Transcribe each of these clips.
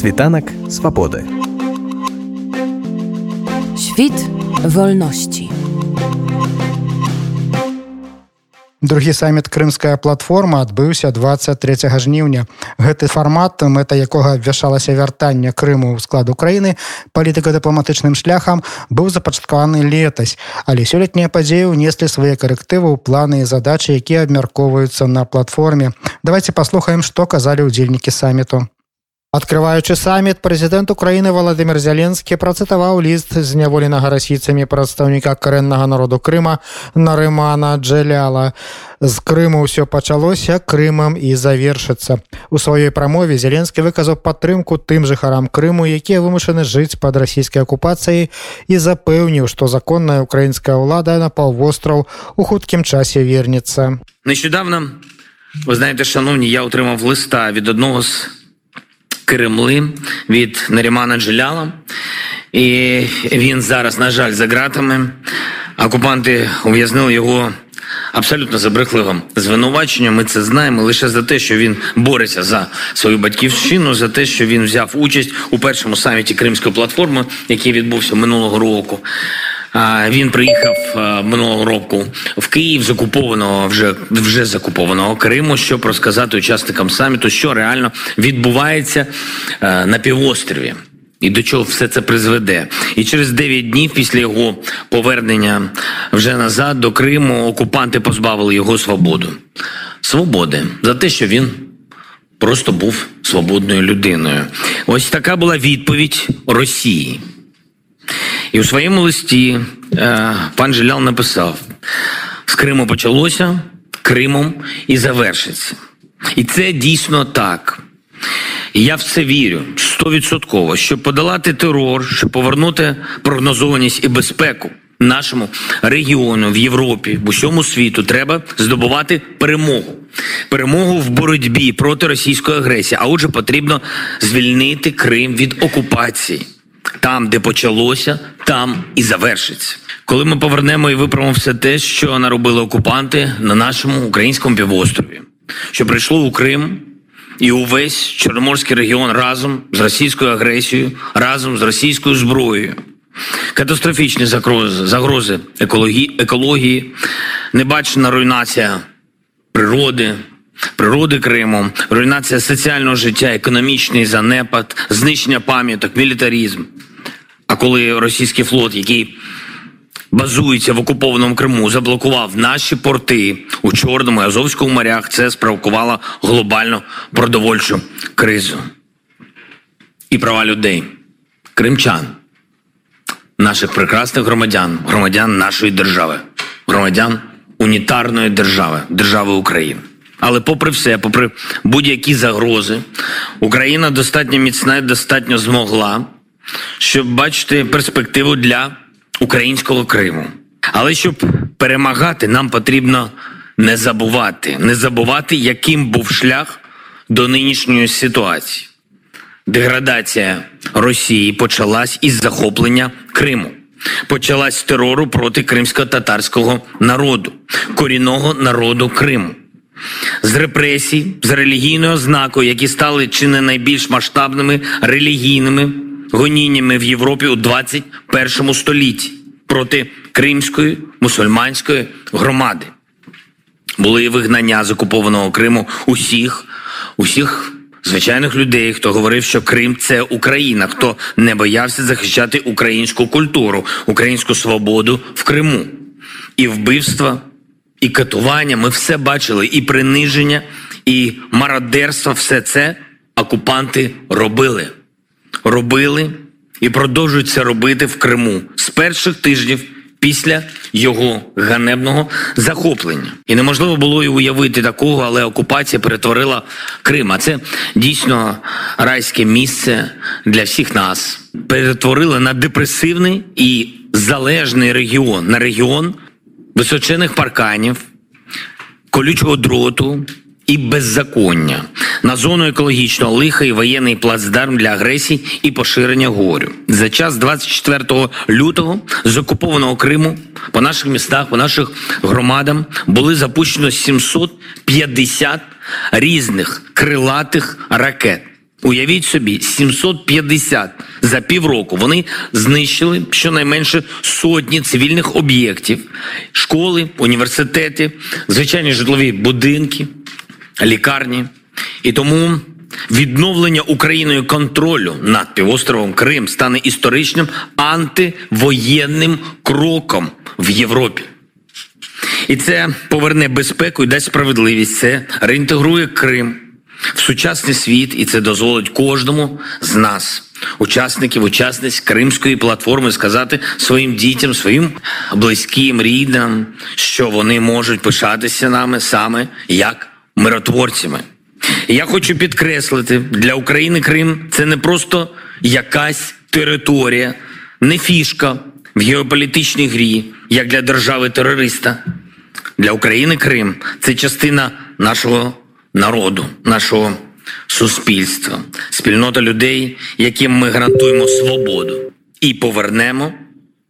Світанак свабоды. Świt wolności. Другі саміт крымская платформа адбыўся 23 жніўня. Гэты фармат, мэта якога абвяшалася вяртання Крыму ў склад Украіны палітыка-дыпламатычным шляхам быў запачаткаваны летась, але сёлетнія падзеі ўнеслі свае карэктывы ў планы і задачы, якія абмяркоўваюцца на платформе. Давайте паслухаем, што казалі ўдзельнікі саміту. Адкрываючы саміт прэзідэнт Украіны Владимир Зяленскі працытаваў ліст зняволенага расійцамі прадстаўніка карэннага народу Крыма Нарымана Джэляла. З Крыму ўсё пачалося Крымам і завершыцца. У сваёй прамове Зеленскі выказаў падтрымку тым жыхарам Крыму, якія вымушаны жыць пад расійскай акупацыяй і запэўніў, што законная украінская ўлада на паўвостраў у хуткім часе вернецца. Нещодавно ви знаєте, шановні, я отримав листа від одного з Кремли від Нарімана Джеляла. І він зараз, на жаль, за ґратами. Окупанти ув'язнили його абсолютно забрехливим звинуваченням. Ми це знаємо лише за те, що він бореться за свою батьківщину, за те, що він взяв участь у першому саміті Кримської платформи, який відбувся минулого року. Він приїхав минулого року в Київ з окупованого вже вже закупованого Криму, щоб розказати учасникам саміту, що реально відбувається на півострові. І до чого все це призведе, і через 9 днів після його повернення вже назад до Криму окупанти позбавили його свободу, свободи за те, що він просто був свободною людиною. Ось така була відповідь Росії. І у своєму листі е, пан Жилял написав: з Криму почалося, Кримом і завершиться. І це дійсно так. Я в це вірю стовідсотково, щоб подолати терор, щоб повернути прогнозованість і безпеку нашому регіону в Європі, в усьому світу, треба здобувати перемогу. Перемогу в боротьбі проти російської агресії. А отже, потрібно звільнити Крим від окупації. Там, де почалося, там і завершиться. Коли ми повернемо і виправимо все те, що наробили окупанти на нашому українському півострові, що прийшло у Крим і увесь Чорноморський регіон разом з російською агресією, разом з російською зброєю. Катастрофічні загрози, загрози екології, екології, небачена руйнація природи, природи Криму, руйнація соціального життя, економічний занепад, знищення пам'яток, мілітарізм. А коли російський флот, який базується в окупованому Криму, заблокував наші порти у Чорному і Азовському морях, це спровокувало глобальну продовольчу кризу і права людей, кримчан, наших прекрасних громадян, громадян нашої держави, громадян унітарної держави, держави України. Але, попри все, попри будь-які загрози, Україна достатньо міцна і достатньо змогла, щоб бачити перспективу для українського Криму. Але щоб перемагати, нам потрібно не забувати, не забувати, яким був шлях до нинішньої ситуації. Деградація Росії почалась із захоплення Криму. Почалась терору проти кримсько-татарського народу, корінного народу Криму з репресій, з релігійною ознакою, які стали чи не найбільш масштабними релігійними гоніннями в Європі у 21 столітті проти кримської мусульманської громади. Були вигнання з окупованого Криму усіх, усіх звичайних людей, хто говорив, що Крим це Україна, хто не боявся захищати українську культуру, українську свободу в Криму і вбивства і катування. Ми все бачили, і приниження, і мародерство. Все це окупанти робили. Робили і продовжують це робити в Криму з перших тижнів після його ганебного захоплення. І неможливо було й уявити такого, але окупація перетворила Крим. А це дійсно райське місце для всіх нас. Перетворили на депресивний і залежний регіон, на регіон височених парканів, колючого дроту і беззаконня на зону екологічного лиха і воєнний плацдарм для агресії і поширення горю. За час 24 лютого з окупованого Криму по наших містах, по наших громадам були запущено 750 різних крилатих ракет. Уявіть собі, 750 за півроку. Вони знищили щонайменше сотні цивільних об'єктів, школи, університети, звичайні житлові будинки, лікарні. І тому відновлення Україною контролю над півостровом Крим стане історичним антивоєнним кроком в Європі. І це поверне безпеку і дасть справедливість. Це реінтегрує Крим в сучасний світ, і це дозволить кожному з нас, учасників, учасниць Кримської платформи, сказати своїм дітям, своїм близьким, рідним, що вони можуть пишатися нами саме як миротворцями. Я хочу підкреслити, для України Крим це не просто якась територія, не фішка в геополітичній грі, як для держави-терориста. Для України Крим це частина нашого народу, нашого суспільства, спільнота людей, яким ми гарантуємо свободу і повернемо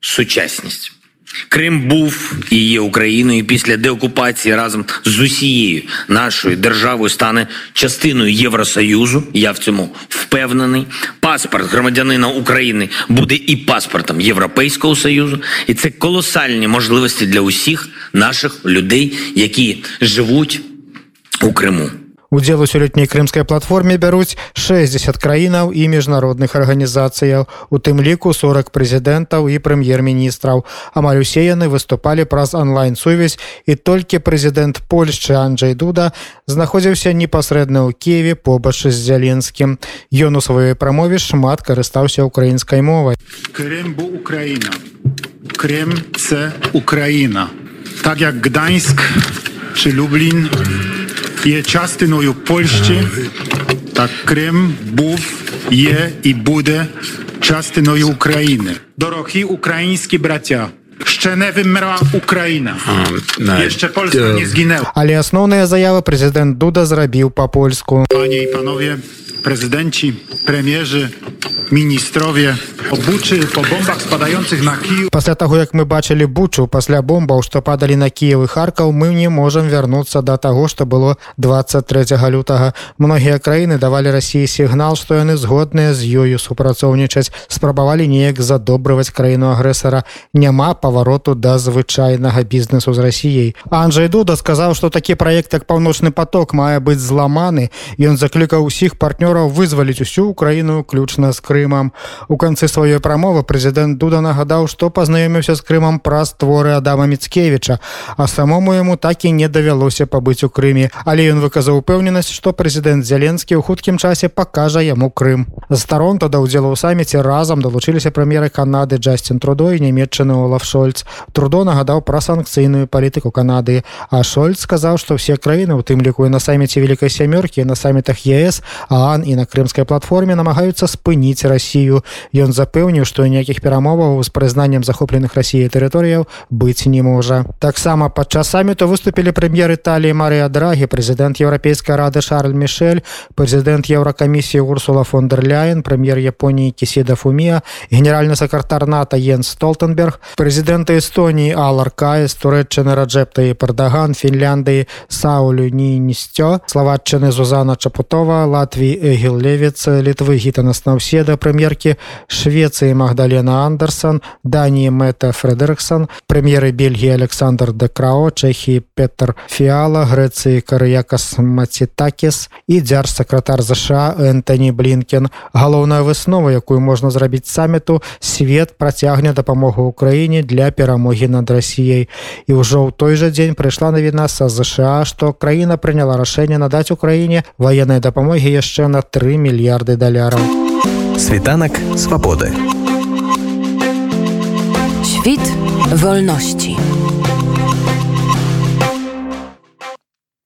сучасність. Крим був і є Україною після деокупації разом з усією нашою державою стане частиною Євросоюзу. Я в цьому впевнений. Паспорт громадянина України буде і паспортом Європейського союзу, і це колосальні можливості для усіх наших людей, які живуть у Криму Удзел у сёлетняй крымскай платформе бяруць 60 краінаў і міжнародных арганізацыяў, у тым ліку 40 прэзідэнтаў і прэм'ер-міністраў. Амаль усе яны выступалі праз онлайн-сувязь і толькі прэзідэнт Польшчы Анджей Дуда знаходзіўся непасрэдна ў Киеве побач з зяленскім. Ён у сваёй прамове шмат карыстаўся украінскай мовай. Крым бо Україна. Крым це Україна. Так як Гданськ чи Люблін є частиною Польщі, так Крим був, є і буде частиною України. Дорогі українські браття, ще не вимира Україна. Jeszcze Polska nie zginęła. Але асноўныя заявы прэзідэнт Дуда зрабіў па-польску. Panie i panowie prezydenci, premierzy, ministrowie, po Buczy, po bombach spadających na Kijów, Пасля таго як мы бачылі бучу пасля бомбаў што падалі на кіев і харкаў мы не можам вярнуцца да таго што было 23 лютага многія краіны давалі рассіі сігнал што яны згодныя з ёю супрацоўнічаць спрабавалі неяк задобрываць краіну агрэсара няма павароту да звычайнага бізнесу з рассіяй Анджей дуда сказаў што такі праект як паўночны поток мае быць зламаны ён заклікаў усіх партнёраў вызваліць усю украіну ключна з крымам у канцы сваёй прамовы прэзідэнт дуда нагадаў што пазнаёміўся з крымам праз творы адама міцкевіча а самому яму так і не давялося пабыць у крыме але ён выказаў упэўненасць што прэзідэнт зяленскі ў хуткім часе пакажа яму крым з старонта да ўдзелу ў саміце разам далучыліся прэм'еры канады джасцін трудо і нямметчаны олаф шольц трудо нагадаў пра санкцыйную палітыку канады а шольц сказаў што ўсе краіны у тым ліку і на саміце вялікай сямёркі на самітах ЕС аан і на крымскай платформе намагаюцца спыніць Расію ён запэўніў што ніякіх перамоваў з прызнаннем захопленых рассіяй тэрыторыяў быць не можа таксама падчас саміту выступілі прэм'ер італіі Марыя драгі прэзідэнт еўрапейскай рады Шарль мішель прэзідэнт еўракамісіі урсула фон дер ляйен прэм'ер японіі кісіда фумія генеральны сакратар нато ен столтенберг прэзідэнты эстоніі алар каес турэччыны раджэпта і пардаган фінляндыі саулю нінісцё славатчыны зузана чапутова латвіі эгил левіц літвы гітанас наўседа прэм'еркі швецыі магдалена андерсон даніі мэта фредериксон прэм'еры бельгіі александр дэкрао чэхі петр фіала грэцыі карыякас мацітакіс і дзярж-сакратар ЗША энтоні блінкен галоўная выснова якую можна зрабіць саміту свет працягне дапамогу ўкраіне для перамогі над расіяй і ўжо ў той жа дзень прыйшла навіна са ЗША што краіна прыняла рашэнне надаць украіне ваеннай дапамогі яшчэ на 3 мільярды даляраў Світанак свабоды. Świt wolności.